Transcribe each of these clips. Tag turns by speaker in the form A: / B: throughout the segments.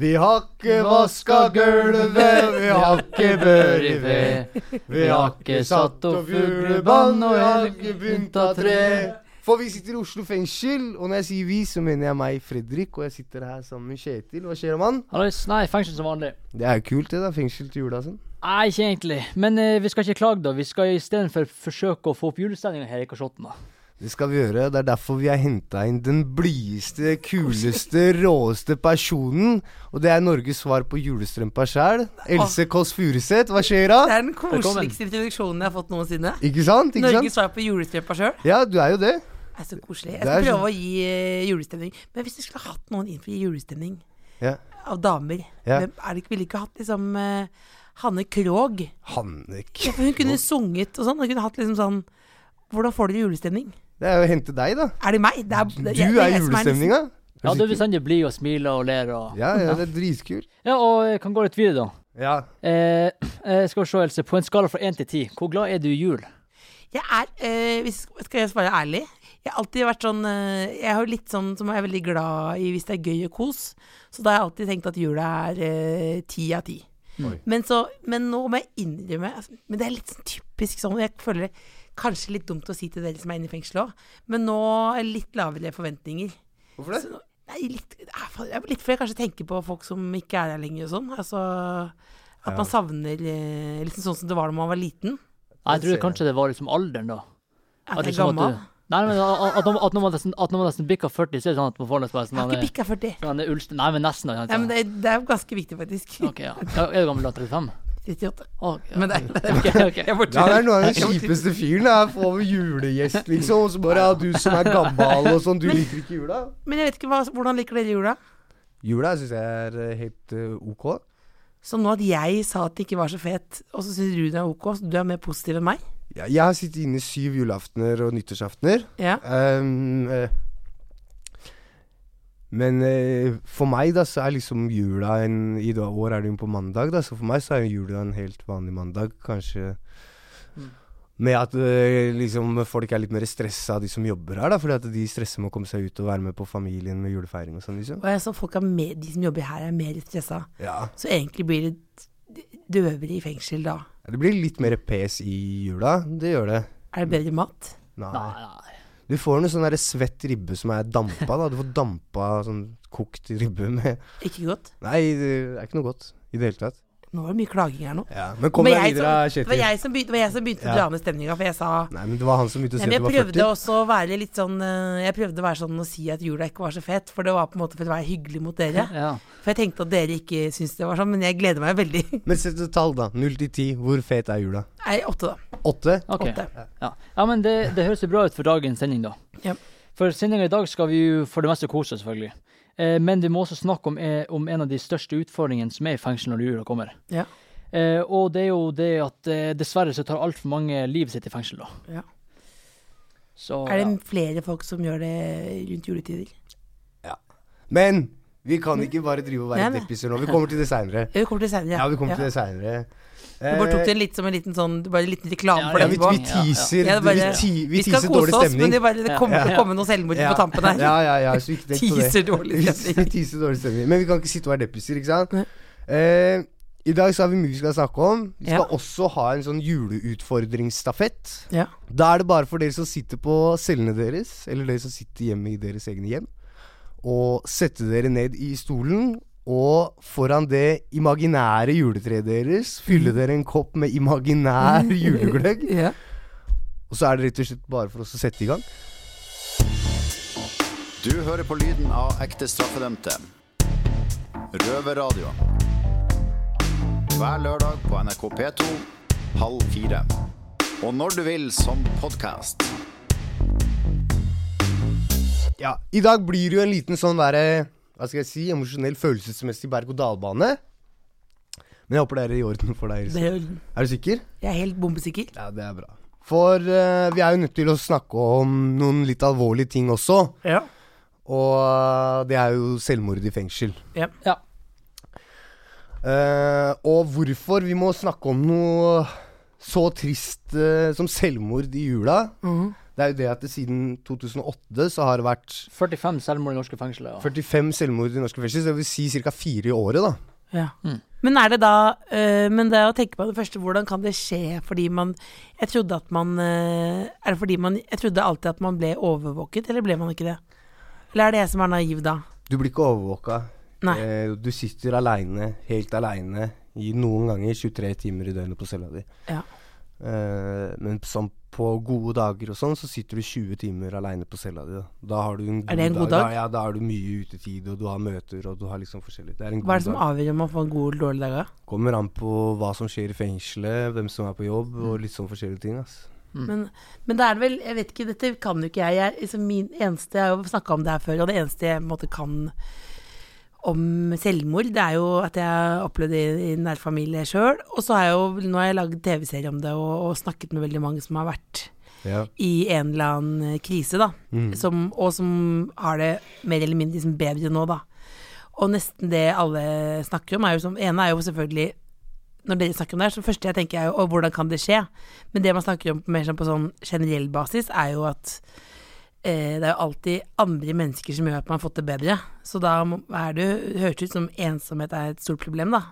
A: Vi har ikke vaska gulvet, vi har ikke bør i ved. Vi har ikke satt opp fuglebånd, og vi har ikke pynta tre. For vi sitter i Oslo fengsel, og når jeg sier vi, så mener jeg meg, Fredrik, og jeg sitter her sammen med Kjetil. Hva skjer, mann?
B: Hallois. Nei, fengsel som vanlig.
A: Det er jo kult, det, da. Fengsel til jula sånn.
B: Nei, ikke egentlig. Men eh, vi skal ikke klage, da. Vi skal istedenfor forsøke å få opp julestemninga her i kasjotten. da.
A: Det skal vi gjøre. Det er derfor vi har henta inn den blideste, kuleste, råeste personen. Og det er Norges svar på julestrømpa sjæl. Else Kåss Furuseth, hva skjer da?
C: Det er den koseligste introduksjonen jeg har fått noensinne.
A: Ikke sant? Ikke
C: Norges
A: sant?
C: svar på julestrømpa sjøl.
A: Ja, du er jo det.
C: Det er så koselig. Jeg
A: er
C: skal
A: så-
C: prøve å gi eh, julestemning. Men hvis du skulle hatt noen inn for julestemning
A: Ja.
C: av damer,
A: Ja.
C: hvem er det ikke ville ikke hatt liksom eh, Hanne Krogh?
A: Hannek.
C: Ja, hun kunne sunget og sånn. Hun kunne hatt liksom sånn Hvordan får dere julestemning?
A: Det er jo å hente deg, da.
C: Er det meg? Det er,
A: Du
C: det, du det
A: er
C: jeg
A: julestemninga.
B: Ja, du er bestandig blid og smiler og ler og
A: Ja, ja, det er dritkult.
B: Ja, og jeg kan gå litt videre, da.
A: Ja.
B: Eh, eh, skal vi se, Else. På en skala fra én til ti, hvor glad er du i jul?
C: Jeg er, eh, hvis, skal jeg svare ærlig Jeg har alltid vært sånn eh, Jeg er jo litt sånn som er veldig glad i hvis det er gøy og kos. Så da har jeg alltid tenkt at jula er eh, ti av ti. Men, så, men nå må jeg innrømme altså, Men det er litt sånn typisk sånn Jeg føler kanskje litt dumt å si til dere som er inne i fengsel òg, men nå er litt lavere forventninger.
A: Hvorfor det?
C: Så, nei, litt, litt fordi jeg kanskje tenker på folk som ikke er her lenger og sånn. Altså at
A: Ja.
C: man savner liksom sånn som det var da man var liten.
B: Nei, jeg tror kanskje det var liksom alderen, da.
C: At
B: At
C: jeg er
B: liksom at
C: gammel.
B: du- Nei, men at, at, når- at man nesten, at når man nesten bikker 40, så er det sånn at man får nesten
C: Jeg
B: sånn
C: har ikke bikka 40.
B: sånn er ulst... Nei, men nesten.
C: Nei, men det, er- det er jo ganske viktig, faktisk.
B: Ok. Ja, Er du gammel da? 35?
C: 38.
B: Å, ja.
C: Men det, er- det okay,
B: Ok, ok.
C: Jeg bortser-
A: Ja, det er noe av den kjipeste fyren. Jeg Få over julegjest, liksom. Og så bare ja, du som er gammel og sånn, du liker ikke jula?
C: Men jeg vet ikke, hva, hvordan liker dere jula?
A: Jula syns jeg er eh, helt uh, ok.
C: Så nå at jeg sa at det ikke var så fet, og så syns du det er ok, så du er mer positiv enn meg?
A: Ja, jeg har sittet inne syv julaftener og nyttårsaftener.
C: Ja.
A: Um, eh, men eh, for meg da så er liksom jula en I år er det jo på mandag, da, så for meg så er jula en helt vanlig mandag. Kanskje
B: Mm.
A: med at eh, liksom folk er litt mer stressa, de som jobber her, da, fordi at de stresser med å komme seg ut og være med på familien med julefeiring og sånn, liksom.
C: Og jeg så folk er med, de som jobber her, er mer stressa.
A: Ja.
C: Så egentlig blir det døvere i fengsel da.
A: Det blir litt mer pes i jula. Det gjør det.
C: Er det bedre mat?
A: Nei.
B: Nei, nei.
A: Du får noe sånn der svett ribbe som er dampa, da. Du får dampa sånn kokt ribbe med
C: Ikke godt?
A: Nei, det er ikke noe godt i det hele tatt.
C: Nå var det mye klaging her nå.
A: Ja, Men kom deg
C: jeg
A: videre,
C: Kjetil. Det var jeg som begynte, jeg som begynte å dra ned stemninga, for jeg sa
A: Nei, men det var han som begynte å si at du var
C: prøvde
A: 40.
C: også å være litt sånn eh, Jeg prøvde å være sånn og si at jula ikke var så fet, for det var på en måte for å være hyggelig mot dere.
B: Ja.
C: For jeg tenkte at dere ikke syntes det var sånn, men jeg gleder meg veldig.
A: Men sett et tall, da. Null til ti. Hvor fet er jula?
C: Nei, åtte, da.
A: Åtte?
B: Ok.
C: Åtte.
B: Ja, ja men det, det høres jo bra ut for dagens sending, da.
C: Ja.
B: For sendinga i dag skal vi jo for det meste kose oss, selvfølgelig. Eh, men vi må også snakke om, eh, om en av de største utfordringene som er i fengsel når jula kommer.
C: Ja.
B: Eh, og det er jo det at eh, dessverre så tar altfor mange livet sitt i fengsel, da.
C: Ja.
B: Så
C: Er
B: ja.
C: det flere folk som gjør det rundt juletider?
A: Men vi kan ikke bare drive og være deppiser nå. Vi kommer til det seinere.
C: Ja, Vi kommer til det senere.
A: Ja, vi kommer til det seinere.
C: Du bare tok det litt som en liten sånn Bare en liten reklame
B: Ja,
C: for
A: ja,
C: det
A: vi, vi teaser,
C: Ja, det bare-
A: vi, ti, vi,
C: Vi skal
A: teaser dårlig
C: kose oss, men det, bare, det kommer til å komme noen selvmord
A: Ja.
C: på tampen her.
A: Ja, ja, ja, så ikke tenk på det.
C: Teaser dårlig
A: Vi teaser dårlig stemning. Men vi kan ikke sitte og være deppiser, ikke sant? Eh, I dag så har vi mye vi skal snakke om. Vi skal
C: Ja.
A: også ha en sånn juleutfordringsstafett.
C: Ja.
A: Da er det bare for dere som sitter på cellene deres, eller dere som sitter hjemme i deres egne hjem, å sette dere ned i stolen. Og foran det imaginære juletreet deres fylle dere en kopp med imaginær julegløgg.
C: Ja.
A: Og så er det rett og slett bare for oss å sette i gang.
D: Du hører på lyden av ekte straffedømte. Røverradio. Hver lørdag på NRK P2 halv fire. Og når du vil som podkast.
A: Ja, I dag blir det jo en liten sånn derre Hva skal jeg si emosjonell, følelsesmessig berg-og-dal-bane. Men jeg håper det er i orden for deg.
C: Det er,
A: Er du sikker?
C: jeg er helt bombesikker.
A: Ja, det er bra. For eh, vi er jo nødt til å snakke om noen litt alvorlige ting også.
C: Ja.
A: Og eh, det er jo selvmord i fengsel.
B: Ja.
A: Eh, og hvorfor vi må snakke om noe så trist eh, som selvmord i jula,
C: Mhm.
A: Det er jo det at det siden 2008 så har det vært
B: 45 selvmord i norske fengsler. Ja.
A: 45 selvmord i norske fengsel, så det vil si ca. fire i året, da.
C: Ja.
B: Mm.
C: Men er det da øh, Men det er å tenke på det første, hvordan kan det skje fordi man Jeg trodde at man øh, Er det fordi man Jeg trodde alltid at man ble overvåket, eller ble man ikke det? Eller er det jeg som er naiv da?
A: Du blir ikke overvåka.
C: Nei.
A: Eh, du sitter aleine, helt aleine, noen ganger 23 timer i døgnet på cella di.
C: Ja.
A: Eh, men sånn på gode dager og sånn, så sitter du 20 timer aleine på cella di. Da. da har du en god
C: Er det en god
A: dag?
C: dag?
A: ja, da har du mye utetid, og du har møter, og du har liksom forskjellig. Det er en
C: Hva er det som avgjør om man får en god eller dårlig dag? da?
A: Kommer an på hva som skjer i fengselet, hvem som er på jobb, og litt sånn forskjellige ting. ass.
C: Men, men det er vel Jeg vet ikke, dette kan jo ikke jeg. jeg liksom min eneste, jeg har jo snakka om det her før, og det eneste jeg på en måte kan om selvmord, det er jo at jeg har opplevd det i, i nær familie sjøl. Og så har jeg jo Nå har jeg lagd TV-serie om det, og, og snakket med veldig mange som har vært
A: Ja.
C: i en eller annen krise, da.
A: Mm.
C: Som, og som har det mer eller mindre liksom bedre nå, da. Og nesten det alle snakker om, er jo som ene er jo selvfølgelig Når dere snakker om det her, så første jeg tenker er jo «Å, hvordan kan det skje? Men det man snakker om mer sånn på sånn generell basis, er jo at det er jo alltid andre mennesker som gjør at man har fått det bedre. Så da er det jo høres ut som ensomhet er et stort problem, da.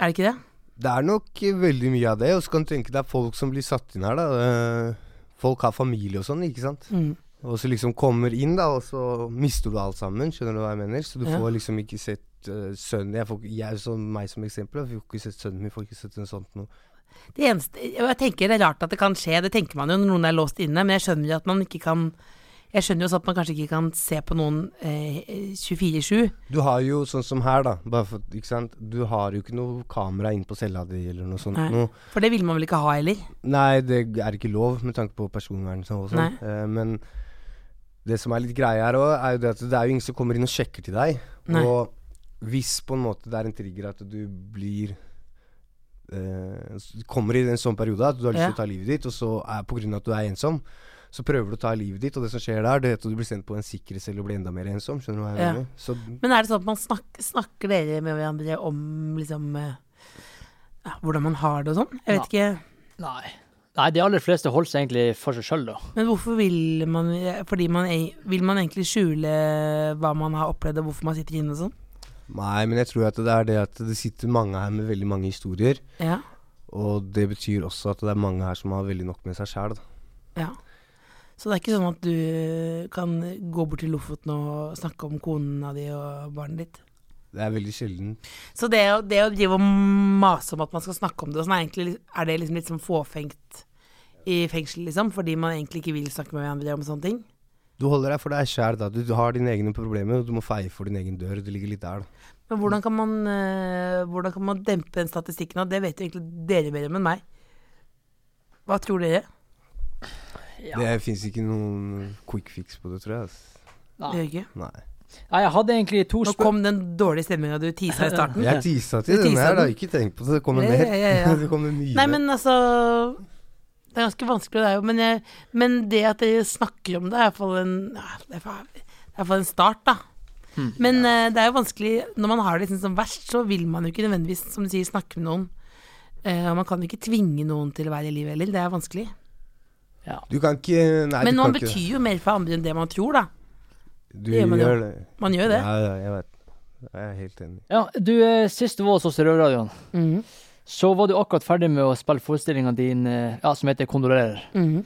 C: Er det ikke det?
A: Det er nok eh, veldig mye av det. Og så kan du tenke deg folk som blir satt inn her, da. Eh, Folk har familie og sånn, ikke sant.
C: Mm.
A: Og så liksom kommer inn, da, og så mister du alt sammen. Skjønner du hva jeg mener? Så du
C: Ja.
A: får liksom ikke sett uh, sønnen Jeg, får, jeg som meg som eksempel, jeg får ikke sett sønnen min, får ikke sett en sånt noe.
C: Det eneste og Jeg tenker det er rart at det kan skje, det tenker man jo når noen er låst inne, men jeg skjønner jo at man ikke kan Jeg skjønner jo også at man kanskje ikke kan se på noen eh, 24-7.
A: Du har jo sånn som her, da. Bare for? Du har jo ikke noe kamera inn på cella di eller noe sånt noe.
C: For det vil man vel ikke ha heller?
A: Nei, det er ikke lov med tanke på personvern og sånn. Eh, men det som er litt greia her òg, er jo det at det er jo ingen som kommer inn og sjekker til deg.
C: Nei.
A: Og hvis på en måte det er en trigger at du blir eh, Kommer i en sånn periode at du har lyst
C: Ja.
A: til å ta livet ditt, og så er av at du er ensom, så prøver du å ta livet ditt, og det som skjer der, det er at du blir sendt på en sikkerhetscelle og blir enda mer ensom. Skjønner du hva jeg mener? Ja.
C: Men er det sånn at man snak, snakker dere med hverandre om liksom eh, ja, hvordan man har det og sånn? Jeg vet ikke.
B: Nei. Nei, de aller fleste holder seg egentlig for seg sjøl, da.
C: Men hvorfor vil man Fordi man vil man egentlig skjule hva man har opplevd, og hvorfor man sitter inne og sånn?
A: Nei, men jeg tror at det er det at det sitter mange her med veldig mange historier.
C: Ja.
A: Og det betyr også at det er mange her som har veldig nok med seg sjæl.
C: ja. Så det er ikke sånn at du kan gå bort til Lofoten og snakke om kona di og barnet ditt?
A: Det er veldig sjelden.
C: Så det det å drive og mase om at man skal snakke om det, og sånn, er, egentlig, er det liksom litt sånn fåfengt i fengsel, liksom? Fordi man egentlig ikke vil snakke med hverandre om sånne ting?
A: Du holder deg for deg sjæl, da. Du, du har dine egne problemer, og du må feie for din egen dør. Det ligger litt der, da.
C: Men hvordan kan man, eh, hvordan kan man dempe den statistikken? Og det vet egentlig dere bedre enn meg. Hva tror dere?
B: Ja.
A: Det fins ikke noen quick fix på det, tror jeg. Altså.
B: Nei.
C: Gjør ikke?
A: Nei.
B: Nei, jeg hadde egentlig to
C: Nå kom den dårlige stemninga du tisa i starten.
A: Jeg tisa til den her, da. Ikke tenk på det. Det kommer mer.
C: ja, ja, ja.
A: det kommer mye
C: Nei, men altså Det er ganske vanskelig, det er jo. Men, jeg, men det at dere snakker om det, er iallfall en ja, en start, da.
B: Hmm.
C: Men uh, det er jo vanskelig Når man har det liksom som verst, så vil man jo ikke nødvendigvis, som du sier, snakke med noen. Uh, og man kan jo ikke tvinge noen til å være i livet heller. Det er vanskelig.
B: Ja.
A: Du kan ikke Nei,
C: men
A: du
C: man
A: kan ikke
C: betyr jo mer for andre enn det man tror, da.
A: Du
C: det gjør man jo.
A: gjør det.
C: Man gjør det.
A: Ja, ja, jeg vet. Jeg er helt enig.
B: Ja, du, eh, sist du var hos oss i Røverradioen,
C: Mhm.
B: Så var du akkurat ferdig med å spille forestillinga din eh, ja, som heter 'Kondolerer',
C: Mhm.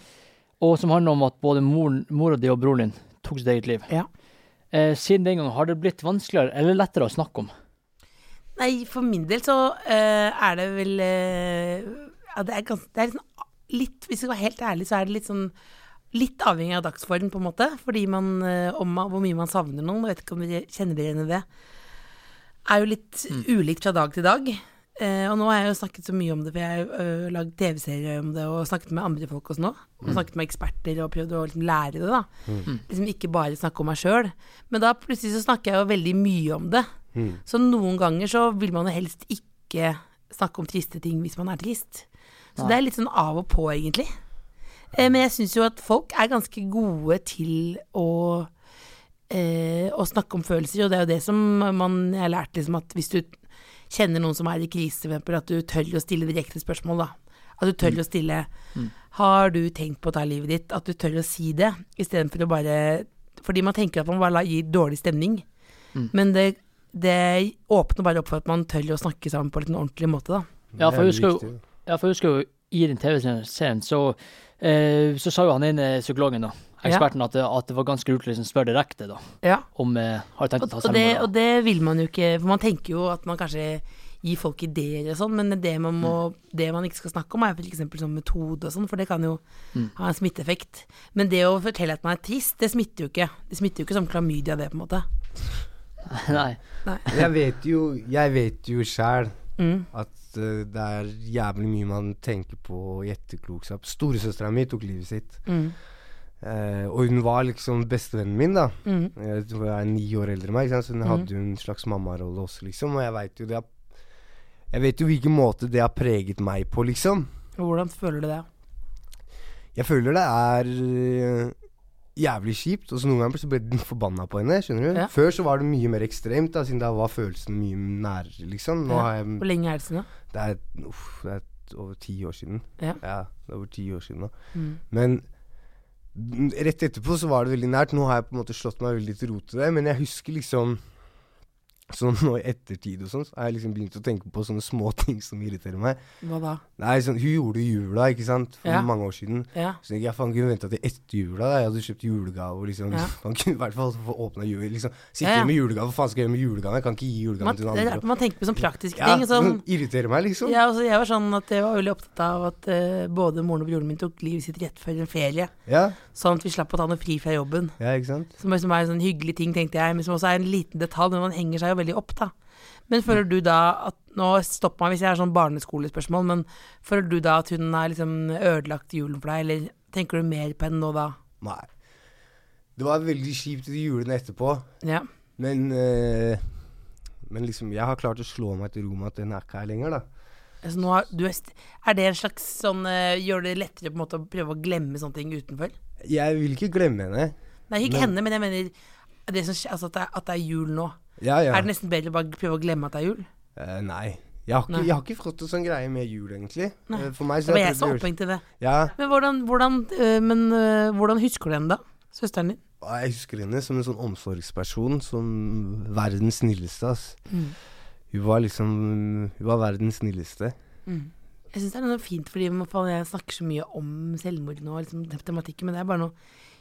B: og som handler om at både mor, mora di og broren din tok sitt eget liv.
C: Ja.
B: Eh, siden den gang, har det blitt vanskeligere eller lettere å snakke om?
C: Nei, for min del så eh, er det vel eh, Ja, det er, ganske, det er liksom litt Hvis jeg skal være helt ærlig, så er det litt sånn Litt avhengig av dagsform, på en måte. Fordi man eh, om Hvor mye man savner noen. Jeg vet ikke om dere kjenner dere igjen i det. Er jo litt ulikt fra dag til dag. Eh, og nå har jeg jo snakket så mye om det, for jeg har øh, lagd TV-serier om det og snakket med andre folk også nå. Og snakket med eksperter og prøvd å liksom lære det, da. Liksom ikke bare snakke om meg sjøl. Men da plutselig så snakker jeg jo veldig mye om det.
A: Mm.
C: Så noen ganger så vil man jo helst ikke snakke om triste ting hvis man er trist. Så det er litt sånn av og på, egentlig. Eh, men jeg syns jo at folk er ganske gode til å eh, å snakke om følelser, og det er jo det som man jeg har lært, liksom, at hvis du kjenner noen som er i krise, f.eks., at du tør å stille direkte spørsmål, da. At du tør å stille Har du tenkt på å ta livet ditt? At du tør å si det, istedenfor å bare Fordi man tenker at man bare gir dårlig stemning. Men det, det åpner bare opp for at man tør å snakke sammen på en ordentlig måte, da.
B: Ja, for jeg husker jo. Ja, for jeg husker jo i den TV-serien så, eh, så sa jo han ene psykologen, da, eksperten, at, det- at det var ganske lurt å liksom spørre direkte, da,
C: Ja.
B: om eh, har du tenkt
C: Og,
B: å ta
C: og, det,
B: selvmord.
C: og det vil man jo ikke, for man tenker jo at man kanskje gir folk ideer og sånn, men det man, må, det man ikke skal snakke om, er f.eks. sånn metode og sånn, for det kan jo ha en smitteeffekt. Men det å fortelle at man er trist, det smitter jo ikke. Det smitter jo ikke som klamydia, det, på en måte.
B: Nei.
A: Jeg vet jo Jeg vet jo sjæl
C: Mm.
A: at eh, det er jævlig mye man tenker på i etterklokskap. Storesøstera mi tok livet sitt.
C: Mm.
A: Eh, og hun var liksom bestevennen min, da.
C: Mm.
A: Jeg jeg er ni år eldre enn meg, så hun hadde jo en slags mammarolle også, liksom. Og jeg veit jo det har Jeg vet jo hvilken måte det har preget meg på, liksom.
C: Hvordan føler du det?
A: Jeg føler det er øh, jævlig kjipt. Og så noen ganger så ble den forbanna på henne. Skjønner du?
C: Ja.
A: Før så var det mye mer ekstremt, da, siden da var følelsen mye nærere, liksom. Nå
C: Ja.
A: har jeg
C: Hvor lenge er det siden, da?
A: Det er, uff, det er over ti år siden.
C: Ja.
A: det er over ti år siden nå.
C: Mm.
A: Men rett etterpå så var det veldig nært. Nå har jeg på en måte slått meg veldig til ro til det, men jeg husker liksom Sånn nå i ettertid og sånn, så har jeg liksom begynt å tenke på sånne små ting som irriterer meg.
C: Hva da?
A: Nei, sånn, Hun gjorde jula, ikke sant, for
C: Ja.
A: mange år siden.
C: Ja.
A: Så jeg, faen kunne venta til etter jula. da Jeg hadde kjøpt julegave. Og liksom,
C: Ja.
A: Man kunne i hvert fall få åpna jul. Liksom. Sitte
C: Ja, ja.
A: med julegave. Hva faen skal jeg gjøre med julegave? Jeg kan ikke gi julegave
C: Man,
A: til noen andre.
C: man tenker på sånne praktiske
A: ja,
C: ting. Sånn,
A: det irriterer meg, liksom.
C: ja, altså, jeg var sånn at jeg var veldig opptatt av at uh, både moren og broren min tok livet sitt rett før en ferie.
A: Ja,
C: Sånn at vi slapp å ta noe fri fra jobben.
A: ja ikke sant?
C: Som liksom er en sånn hyggelig ting, tenkte jeg, men som også er en liten detalj, når man henger seg veldig opp, da. Men føler du da at Nå stopp meg hvis jeg har sånn barneskolespørsmål, men føler du da at hun har liksom ødelagt julen for deg, eller tenker du mer på henne nå da?
A: Nei. Det var veldig kjipt i julene etterpå,
C: Ja.
A: men øh, Men liksom, jeg har klart å slå meg til ro med at den er ikke her lenger, da.
C: Altså, har, du er, er det en slags sånn øh, Gjør det lettere på en måte å prøve å glemme sånne ting utenfor?
A: Jeg vil ikke glemme henne.
C: Nei, ikke
A: Men-
C: henne, men jeg mener det som, altså at, det, er- at det er jul nå.
A: Ja, ja.
C: Er det nesten bedre å bare prøve å glemme at det er jul?
A: Eh, nei. Jeg har, ikke, jeg har ikke fått en sånn greie med jul, egentlig.
C: Nei.
A: Eh, For meg
C: Det
A: så
C: Men
A: er
C: jeg er
A: så
C: opphengt i det.
A: Ja,
C: Men hvordan, hvordan, øh, men, øh, hvordan husker du henne da? Søsteren din?
A: Jeg husker henne som en sånn omsorgsperson. Som verdens snilleste, ass.
C: Mm.
A: Hun var liksom Hun var verdens snilleste.
C: Mm. Jeg syns det er noe fint, fordi jeg snakker så mye om selvmord nå, liksom, tematikken, men det er bare noe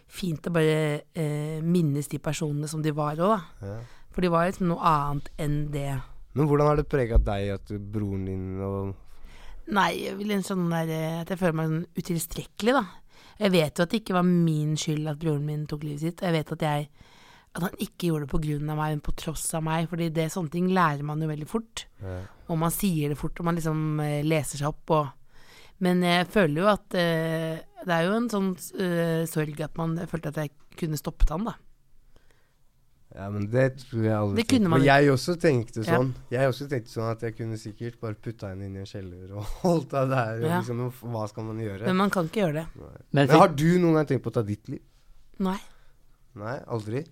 C: fint å bare eh, minnes de personene som de var òg, da.
A: Ja.
C: For de var liksom noe annet enn det.
A: Men hvordan har det prega deg at broren din og
C: Nei, jeg vil en sånn der eh, At jeg føler meg sånn utilstrekkelig, da. Jeg vet jo at det ikke var min skyld at broren min tok livet sitt. Jeg vet at jeg At han ikke gjorde det på grunn av meg, men på tross av meg. Fordi det sånne ting lærer man jo veldig fort.
A: Ja.
C: Og man sier det fort, og man liksom eh, leser seg opp og Men jeg føler jo at eh, Det er jo en sånn eh, sorg at man følte at jeg kunne stoppet han, da.
A: Ja, men det tror jeg alle
C: Det
A: tenkte
C: Men
A: Jeg også tenkte
C: Ja.
A: sånn. Jeg også tenkte sånn at jeg kunne sikkert bare putta henne inn i en kjeller og holdt henne der.
C: Ja.
A: Liksom, hva skal man gjøre?
C: Men man kan ikke gjøre det.
B: Men
A: Men har du noen gang tenkt på å ta ditt liv?
C: Nei.
A: Nei, aldri?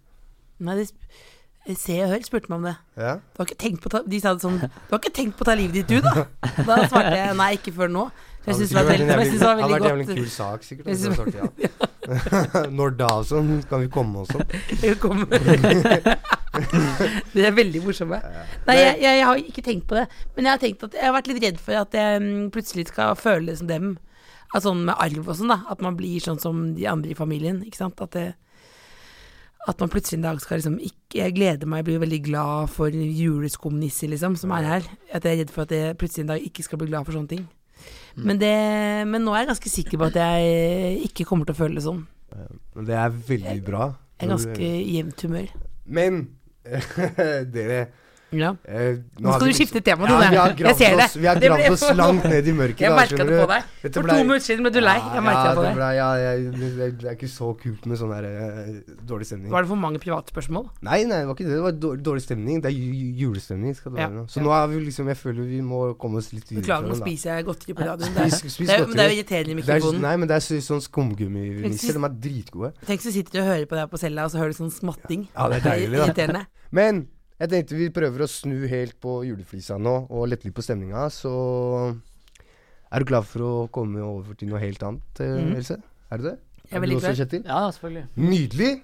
C: Nei, det sp Se og Hør spurte meg om det.
A: Ja?
C: Du har ikke tenkt på ta, de sa det sånn Du har ikke tenkt på å ta livet ditt, du, da? Da svarte jeg nei, ikke før nå. Så jeg syns det var veldig, godt synes det var
A: Det hadde vært en jævlig kul sak, sikkert.
C: Jeg
A: svart ja. Når da sånn? Kan vi komme oss
C: opp? de. Det er veldig morsomme. Nei, jeg, jeg har ikke tenkt på det. Men jeg har tenkt at jeg har vært litt redd for at jeg mm, plutselig skal føle det som dem. At sånn med arv og sånn, da. At man blir sånn som de andre i familien. Ikke sant. At, det, at man plutselig en dag skal liksom ikke Jeg gleder meg, jeg blir veldig glad for juleskumnisser, liksom, som er her. At jeg er redd for at jeg plutselig en dag ikke skal bli glad for sånne ting. Men, det, men nå er jeg ganske sikker på at jeg ikke kommer til å føle det sånn.
A: Men det er veldig bra.
C: Jeg er ganske jevnt humør.
A: Men dere
C: Ja.
A: Eh,
C: Nå skal
A: vi
C: du skifte tema, du.
A: Ja,
C: det. Jeg ser
A: oss,
C: det.
A: vi har gravd oss langt ned i mørket.
C: Jeg merka det på deg.
A: Dette
C: For
A: ble-
C: to minutter siden ble du lei. Jeg merka
A: ja,
C: det på deg.
A: ble- ja, jeg- det det er ikke så kult med sånn her uh, dårlig stemning.
C: Var det for mange privatspørsmål?
A: Nei, nei, det var ikke det. Det var dårlig, stemning. Det er ju- ju- julestemning. Skal det være nå. Så nå er vi liksom Jeg føler vi må komme oss litt videre.
C: Beklager, nå spiser jeg godteri på radioen. Det
A: Spis- spis
C: det men det er jo irriterende i
A: Det
C: mikrofonen.
A: nei, men det er så- sånn skumgumminisser. De er dritgode.
C: Tenk så sitter du og hører på deg på cella, og så hører du sånn smatting.
A: Ja, det er deilig, da. Men jeg tenkte vi prøver å snu helt på juleflisa nå, og lette litt på stemninga. Så er du klar for å komme over til noe helt annet, eh,
C: Mhm.
A: Else? Er du det?
C: Jeg er
A: du
C: veldig
A: også. Kjetil?
B: Ja, selvfølgelig.
A: Nydelig.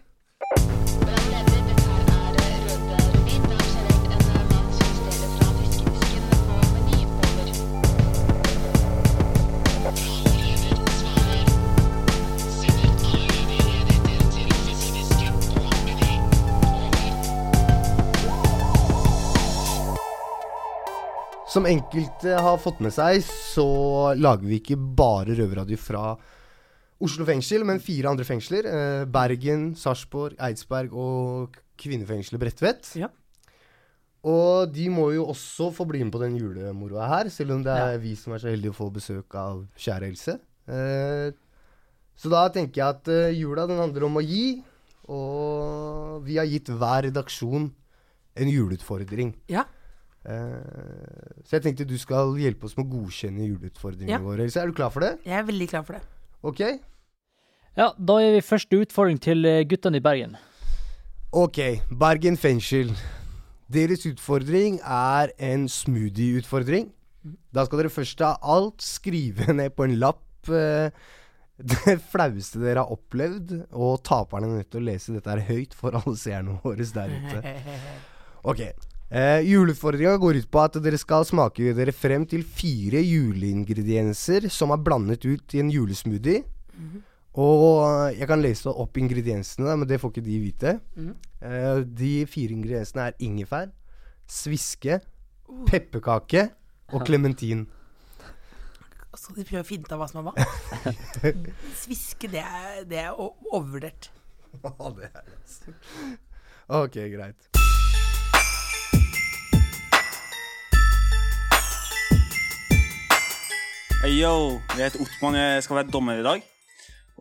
A: Som enkelte har fått med seg, så lager vi ikke bare røverradio fra Oslo fengsel, men fire andre fengsler. Eh, Bergen, Sarpsborg, Eidsberg og kvinnefengselet Bredtvet.
C: Ja.
A: Og de må jo også få bli med på den julemoroa her, selv om det er vi som er så heldige å få besøk av kjære Else. Eh, så da tenker jeg at eh, jula den handler om å gi, og vi har gitt hver redaksjon en juleutfordring.
C: Ja.
A: Eh, så jeg tenkte du skal hjelpe oss med å godkjenne juleutfordringene
C: Ja.
A: våre. Else, er du klar for det?
C: Jeg er veldig klar for det.
A: Ok?
B: Ja, da gir vi første utfordring til eh, guttene i Bergen.
A: Ok, Bergen fengsel. Deres utfordring er en smoothie-utfordring. Da skal dere først av alt skrive ned på en lapp eh, det flaueste dere har opplevd, og taperne er nødt til å lese dette her høyt for alle seerne våre der ute. Ok. Eh, Juleutfordringa går ut på at dere skal smake dere frem til fire juleingredienser som er blandet ut i en julesmoothie. Og jeg kan lese opp ingrediensene, men det får ikke de vite. Eh, de fire ingrediensene er ingefær, sviske, pepperkake og klementin.
C: Skal de prøve å finne ut av hva som er hva? Sviske, det er, det er overvurdert.
A: Ja, det er Ok, greit.
E: Hey, yo, jeg heter Ottmann, jeg skal være dommer i dag.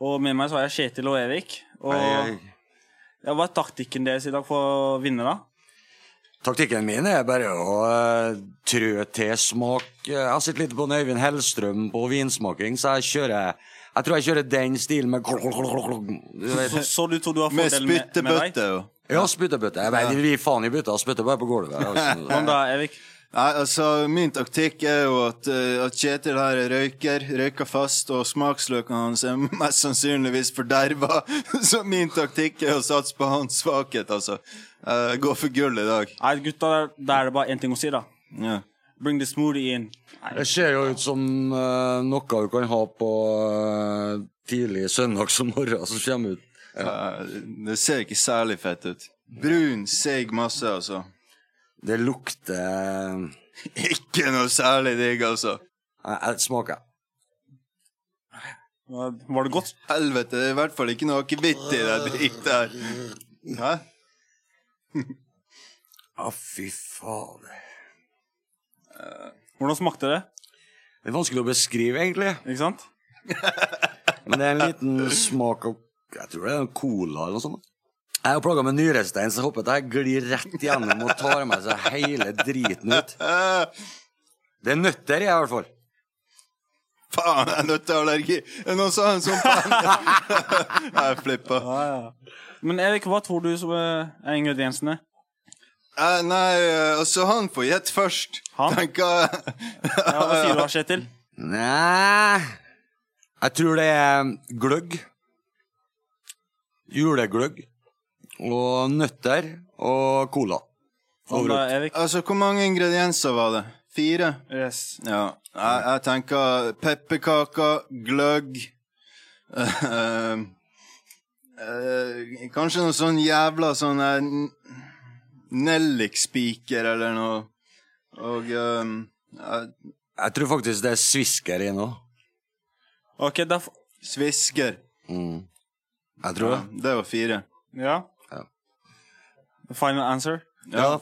E: Og med meg så har jeg Kjetil og Erik. Og Ja, hva er taktikken deres i dag for å vinne, da?
F: Taktikken min er bare å uh, trø til smak. Jeg har sett litt på Øyvind Hellstrøm på vinsmaking, så jeg kjører Jeg tror jeg kjører den stilen med klok, klok, klok.
E: Så, så du tror du har
G: Med
E: fordel med, med deg?
G: spyttebøtte, jo.
F: Ja, spyttebøtte. Jeg vet, vi faen i bøtta, spytter bare på gulvet. Altså.
E: Kom da, Evik?
G: Nei, altså, min taktikk er jo at, eh, at Kjetil her er røyker, røyker fast, og smaksløkene hans er mest sannsynligvis forderva. Så min taktikk er å satse på hans svakhet, altså. Uh, gå for gull i dag.
E: Nei, gutta, da er det bare én ting å si, da.
G: Ja.
E: Bring the smoothie in. Nei,
F: Det ser jo ut som uh, noe du kan ha på uh, tidlig søndag som kommer ut.
G: Eh, det ser ikke særlig fett ut. Brun, seig masse, altså.
F: Det lukter
G: Ikke noe særlig digg, altså.
F: Jeg, smaker.
E: var det godt?
G: Helvete, det er i hvert fall ikke noe akevitt i det dritet her. Hæ?
F: Å, fy fader.
E: Hvordan smakte det?
F: Det er vanskelig å beskrive, egentlig.
E: Ikke sant?
F: Men det er en liten smak av Jeg tror det er en cola eller noe sånt. Jeg er plaga med nyrestein, så jeg håper at jeg glir rett gjennom og tar med seg hele driten ut. Det er nøtter i, i hvert fall.
G: Faen, jeg er nøtteallergi! Er noen som har en sånn faen? Jeg flippa.
E: Men Erik, hva tror du som er ingrediensene?
G: Eh, nei, eh, altså, han får gjette først.
E: Han?
G: Tenker jeg.
E: Ja, hva sier du da, Kjetil?
F: Nei Jeg tror det er gløgg. Julegløgg. Og nøtter og cola.
E: Overalt.
G: Altså, hvor mange ingredienser var det? Fire?
E: Yes.
G: Ja. Jeg, jeg tenker pepperkaker, gløgg eh, eh, Kanskje noe sånn jævla sånn eh, nellikspiker eller noe. Og um, jeg,
F: Jeg tror faktisk det er svisker i nå.
E: Ok, da f-
G: Svisker.
F: Mm. Jeg tror
G: Ja,
F: det.
G: det var fire.
E: Ja? Final answer?
G: Ja,
F: da.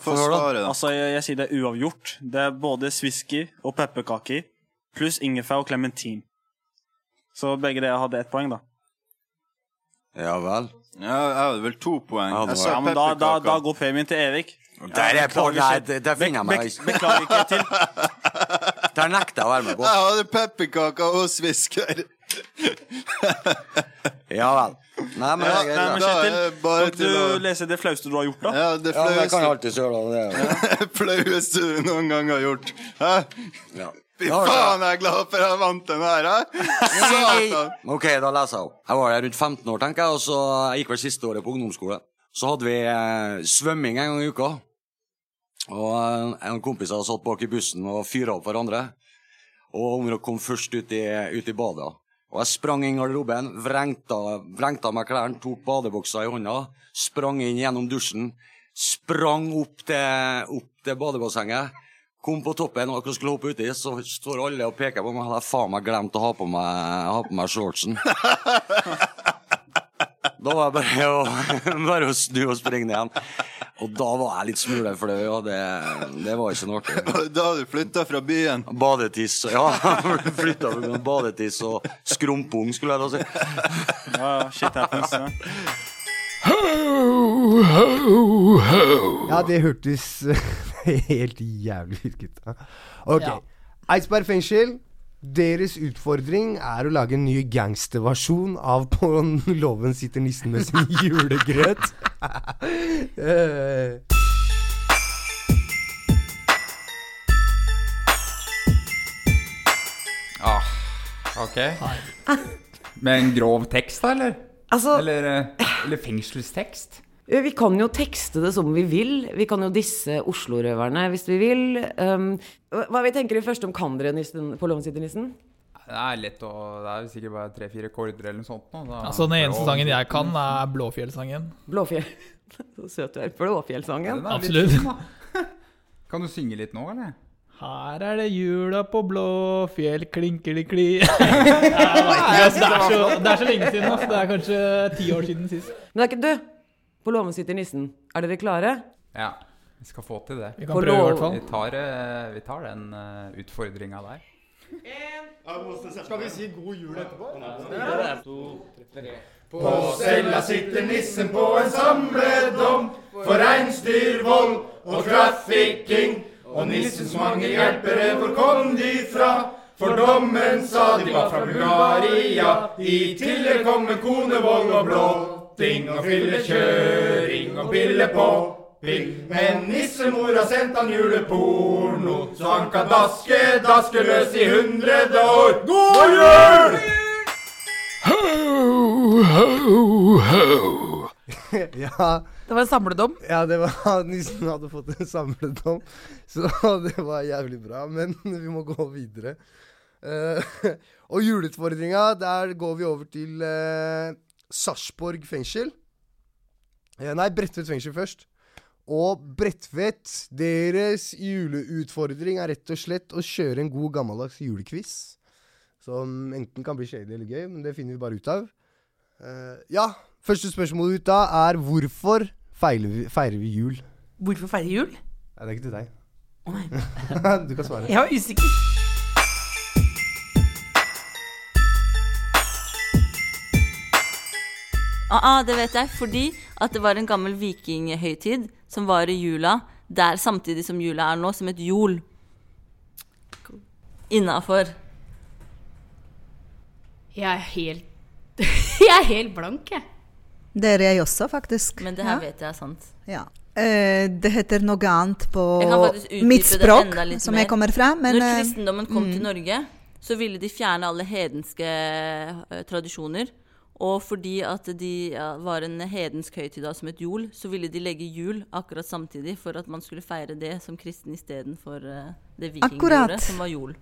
G: da.
E: Altså, jeg, jeg sier det er uavgjort. Det er både swisky og pepperkaker, pluss ingefær og klementin. Så begge dere hadde ett poeng, da.
F: Ja vel.
G: Ja, jeg hadde vel to poeng.
F: Ja,
G: Jeg sa
E: Ja, men da, da, da går premien til Erik.
F: Der er på, nei, det- der finner jeg meg ikke.
E: Beklager ikke til.
F: Der nekter jeg å være med på.
G: Jeg hadde pepperkaker og svisker.
F: Ja vel. Nei, men
E: Ja,
F: det
E: nei, men Kjetil, kan du
G: å-
E: lese det flauste du har gjort, da?
G: Ja, det
F: Ja, jeg kan alltid gjøre det. det.
G: flaueste du noen gang har gjort. Hæ?
F: Ja.
G: Fy faen, jeg er glad for jeg vant den her, hæ? Satan.
F: Ok, da leser jeg opp. Jeg var der rundt 15 år, tenker jeg, og så jeg gikk vel siste året på ungdomsskole. Så hadde vi eh, svømming en gang i uka. Og eh, en kompis hadde satt bak i bussen og fyra opp hverandre. Og Omra kom først ut i, ut i badet. Og jeg sprang inn i garderoben, vrengta, vrengta meg klærne, tok badebuksa i hånda, sprang inn gjennom dusjen, sprang opp til, opp til badebassenget. Kom på toppen og akkurat skulle hoppe uti, så står alle og peker på meg. Jeg jeg faen meg glemt å ha på meg, ha på meg shortsen. Da var det bare å, bare å snu og springe ned igjen. Og da var jeg litt smule og det, det var ikke noe artig.
G: Da har du flytta fra byen.
F: Badetiss Ja, flytta fra badetiss og skrumpung, skulle jeg da si.
E: Ja, shit happens. Ja.
A: Ja, det hørtes helt jævlig ut, gutta. Ok.
B: Ja.
A: Eidsberg fengsel. Deres utfordring er å lage en ny gangsterversjon av På låven sitter nissen med sin julegrøt. Eh,
H: Ah, ok. Med en grov tekst, da, eller?
I: Altså,
H: Eller, eh, eller fengselstekst?
I: Eh, vi kan jo tekste det som vi vil. Vi kan jo disse Oslo-røverne hvis vi vil. Um, hva vi tenker vi først om kan dere nissen, på låven?
H: Det er lett å Det er sikkert bare tre-fire akkorder eller noe sånt. nå, da-
J: Altså, Den eneste sangen jeg kan, er Blåfjellsangen.
I: Blåfjell. Så søt du er. Blåfjellsangen.
H: Ja, er
J: Absolutt.
H: fin. Kan du synge litt nå, eller?
J: Her er det jula på Blåfjell, klinkeli-kli det, er så, det er så lenge siden. Altså. Det er kanskje ti år siden sist.
I: Men det er ikke du! På låven sitter nissen. Er dere klare?
H: Ja. Vi skal få til det.
J: Vi kan
I: På
J: prøve, i hvert fall.
H: Vi tar, eh, vi tar den uh, utfordringa der.
A: Skal vi si god jul etterpå?
K: På cella sitter nissen på en samledom for reinsdyrvold og trafficking. Og nissens mange hjelpere, hvor kom de fra? For dommen sa de var fra Bulgaria. I tillegg kom en konevold og blåting og fyllekjøring og pille på. Pill. Men nissemor har sendt han juleporno, så han kan daske, daske løs i hundrede år. God jul!
A: Ho, ho, ja,
C: Det var en samledom.
A: ja, det var Nissen hadde fått en samledom, så det var jævlig bra. Men vi må gå videre. Uh, og juleutfordringa, der går vi over til uh, Sarpsborg fengsel. Eh, nei, Bredtvet fengsel først. Og Bredtvet, deres juleutfordring er rett og slett å kjøre en god gammeldags julequiz. Som enten kan bli kjedelig eller gøy, men det finner vi bare ut av. Uh, ja, første spørsmål ut da er hvorfor feirer vi, feirer vi jul?
C: Hvorfor feire jul?
A: Nei, det er ikke til deg.
C: Nei.
A: du kan svare.
C: Jeg var usikker.
L: Ah, ah, det vet jeg, fordi at det var en gammel vikinghøytid som var i jula, der samtidig som jula er nå, som et jol. Innafor.
M: Jeg er helt Jeg er helt blank, jeg.
N: Det er jeg også, faktisk.
L: Men det her
N: Ja.
L: vet jeg er sant.
N: Ja. Eh, det heter noe annet på mitt språk, som
L: mer.
N: jeg kommer fra. Men
L: Når
N: eh,
L: kristendommen kom til
N: mm.
L: Norge, så ville de fjerne alle hedenske uh, tradisjoner. Og fordi at de ja, var en hedensk høytid da, som et jul, så ville de legge jul akkurat samtidig for at man skulle feire det som kristen istedenfor uh, det vikingåret, som var jul.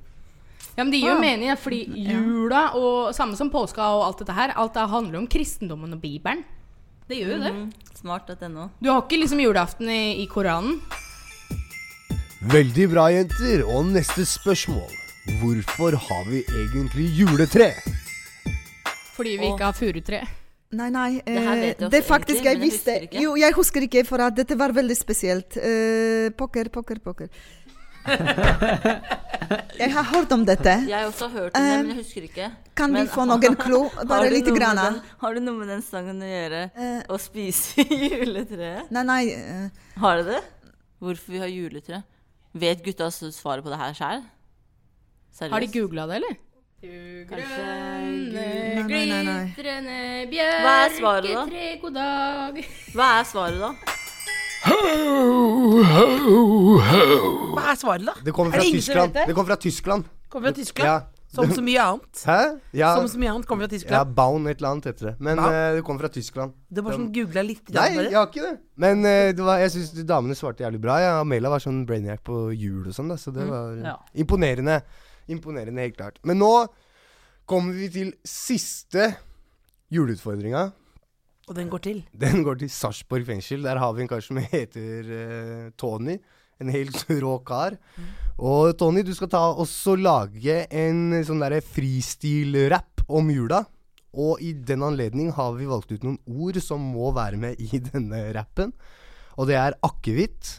M: Ja, men Det gir jo
L: Ah.
M: mening, fordi jula og samme som påska og alt dette her, alt det handler om kristendommen og Bibelen. Det gjør jo det.
L: Mhm. Smart.no.
M: Du har ikke liksom julaften i, i Koranen.
A: Veldig bra, jenter. Og neste spørsmål. Hvorfor har vi egentlig juletre?
M: Fordi vi ikke har furutre.
N: Nei, nei.
L: Det
N: eh, det
L: også
N: faktisk
L: egentlig,
N: jeg
L: visste. jeg husker.
N: Jo, jeg husker ikke, for at dette var veldig spesielt. Eh, poker, poker, poker. jeg har hørt om dette.
L: Jeg har også hørt om det,
N: Eh,
L: men jeg husker ikke.
N: kan vi få noen klo? Bare
L: det
N: lite grann.
L: den- Har det noe med den sangen å gjøre? Å spise juletreet?
N: Nei, nei. eh,
L: Har det det? Hvorfor vi har juletre? Vet gutta svaret på det her sjøl? Seriøst?
M: Har de googla det, eller?
L: Kanskje
M: Grønne,
N: glitrende bjørketre, god
M: glitrende
L: Hva er svaret, da?
M: Ho, ho, ho.
L: Hva er svaret, da?
A: Det kommer
C: Er
A: fra
C: det
A: Tyskland.
C: det?
A: Det kommer fra Tyskland.
C: Kommer fra Tyskland?
A: Ja.
C: Som så mye annet.
A: Hæ? Ja.
C: Som så mye annet kommer fra
A: Ja,
C: Tyskland.
A: Baun et eller annet heter det. Men eh, det kommer fra Tyskland.
C: Du bare sånn googla litt.
A: Nei, jeg har ikke det. Men uh, det var, jeg syns damene svarte jævlig bra. Ja. Amela var sånn brainiac på jul og sånn, da, så det
C: Mm.
A: var
B: Ja.
A: imponerende. Imponerende, helt klart. Men nå kommer vi til siste juleutfordringa.
C: Og den går til?
A: Den går til Sarpsborg fengsel. Der har vi en kar som heter uh, Tony. En helt rå kar. Og Tony, du skal ta også lage en sånn derre freestyle-rapp om jula. Og i den anledning har vi valgt ut noen ord som må være med i denne rappen. Og det er akevitt,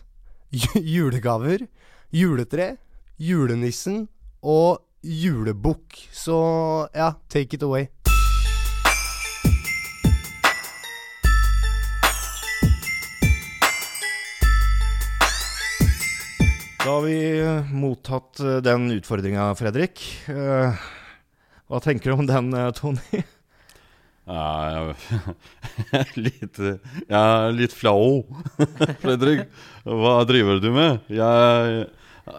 A: julegaver, juletre, julenissen og julebukk. Så ja, take it away.
O: Da har vi mottatt eh, den utfordringa, Fredrik. Eh, Hva tenker du om den, eh, Tony?
P: Ja, litt Jeg er litt flau, Fredrik. Hva driver du med? Jeg,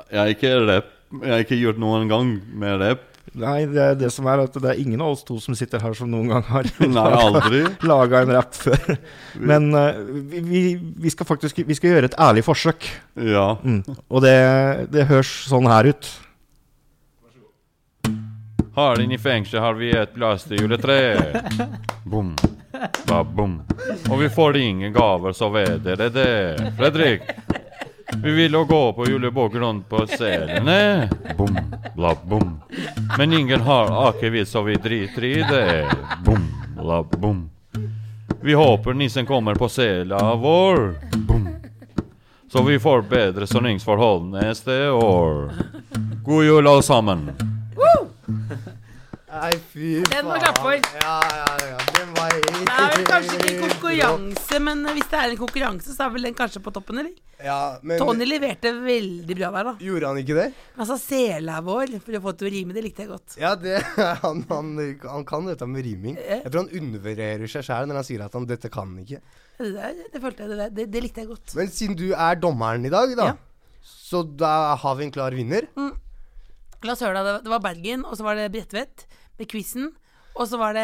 P: jeg er ikke rapp. Jeg har ikke gjort noen gang med det
O: Nei, det er det som er at det er ingen av oss to som sitter her som noen gang har
P: Nei,
O: laga en rapp før. Men uh, vi, vi, skal faktisk Vi skal gjøre et ærlig forsøk.
P: Ja.
O: Mm. Og det, det høres sånn her ut.
P: Her inne i fengselet har vi et blomsterjuletre. Bom, ba, bom. Og vi får ingen gaver, så vet dere det. Fredrik, vi vil jo gå på julebukk rundt på selene. Bom, bla, bom. Men ingen har akevitt, så vi driter i det. Bom, bla, bom. Vi håper nissen kommer på sela vår. Bom. Så vi får bedre soningsforhold neste år. God jul, alle sammen.
A: Nei, fy faen.
C: Den må klappe for.
A: Ja, ja, ja. Den var helt
C: Det er vel kanskje ikke en konkurranse, men hvis det er en konkurranse, så er vel den kanskje på toppen, eller?
A: Ja, men
C: Tony leverte veldig bra der, da.
A: Gjorde han ikke det?
C: Altså, sela vår, for å få til å rime, det likte jeg godt.
A: Ja, det, han, han, han kan dette med riming. Jeg tror han undervurderer seg sjæl når han sier at han 'dette kan ikke'.
C: Det, der, det følte jeg, det, der, det, det likte jeg godt.
A: Men siden du er dommeren i dag, da, ja. så da har vi en klar vinner.
C: La oss høre, da. Det- Det var Bergen, og så var det Bredtvet med quizen. Og så var det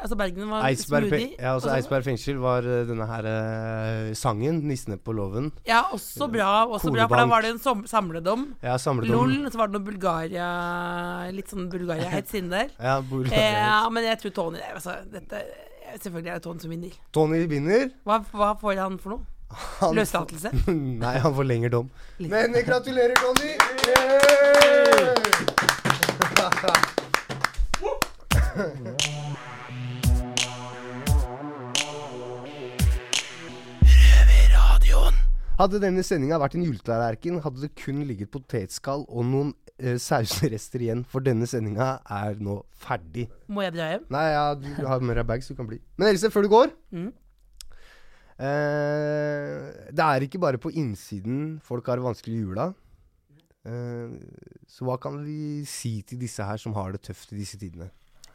C: Altså, Bergen var
A: Eisberg,
C: smoothie.
A: ja,
C: også,
A: også
C: Eisberg
A: Eidsberg fengsel var eh, denne her eh, sangen, 'Nissene på låven'.
C: Ja, også bra. Også bra, For da var det en som, samledom.
A: Ja, samledom.
C: LOL. Så var det noe Bulgaria Litt sånn Bulgaria-hets inni der.
A: Ja, Bulgaria
C: eh, ja, men jeg tror Tony altså, dette, Selvfølgelig er det Tony som vinner.
A: Tony vinner.
C: Hva, hva får han for noe?
A: Han-
C: Løslatelse?
A: Nei, han får lengre dom. Men eh, gratulerer, Tony! Hadde denne sendinga vært en juletallerken, hadde det kun ligget potetskall og noen eh, sausrester igjen, for denne sendinga er nå ferdig.
C: Må jeg dra hjem?
A: Nei, ja, du har med deg bags, du kan bli. Men Else, før du går
C: Mm.
A: eh, Det er ikke bare på innsiden folk har det vanskelig i jula. Eh, så hva kan vi si til disse her som har det tøft i disse tidene?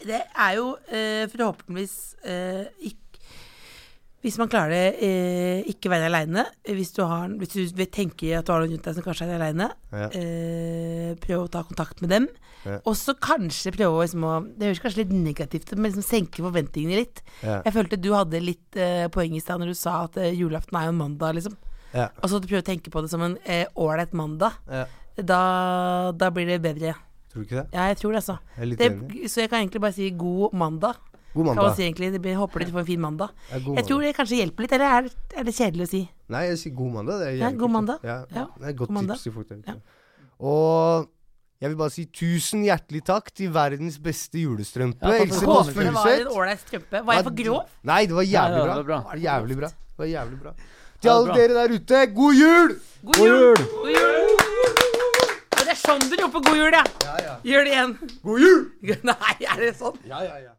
C: Det er jo eh, forhåpentligvis eh, ikke, Hvis man klarer det, eh, ikke være aleine. Hvis, du hvis du tenker at du har noen rundt deg som kanskje er aleine,
A: Ja.
C: eh, prøv å ta kontakt med dem.
A: Ja.
C: Og så kanskje prøve liksom, å- Det høres kanskje litt negativt ut, men liksom senke forventningene litt.
A: Ja.
C: Jeg følte du hadde litt eh, poeng i stad når du sa at eh, julaften er jo en mandag, liksom.
A: Ja.
C: Og så prøve å tenke på det som en ålreit mandag.
A: Ja.
C: Da, da blir det bedre.
A: Tror du ikke det?
C: Ja, jeg tror det, altså.
A: Jeg
C: det, så jeg kan egentlig bare si god mandag.
A: God
C: Kan
A: mandag.
C: man si egentlig. Det blir, håper dere får en fin mandag.
A: Ja, god
C: jeg tror det kanskje hjelper litt, eller er, er det kjedelig å si?
A: Nei, jeg sier god mandag. Det er
C: Ja, god mandag.
A: Ja,
C: Ja,
A: det er et godt
C: god
A: tips til folk der ute. Og Jeg vil bare si tusen hjertelig takk til verdens beste julestrømpe.
C: Ja,
A: Else. Kåss
C: Håper det var
A: Furuseth.
C: Var jeg for grov?
A: Nei, det var jævlig bra.
B: det var bra.
A: Det var jævlig bra. Det var jævlig bra. Til alle dere der ute, god jul!
C: God jul! God jul! Og det er sånn du roper god jul, ja. Ja, Gjør det igjen.
A: God jul!
C: Nei, er det sånn?
A: Ja, ja, ja.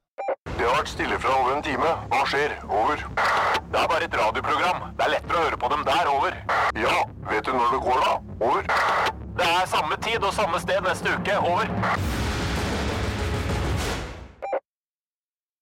Q: Det har vært stille fra over en time. Hva skjer? Over. Det er bare et radioprogram. Det er lettere å høre på dem der. Over. Ja, vet du når det går, da? Over. Det er samme tid og samme sted neste uke. Over.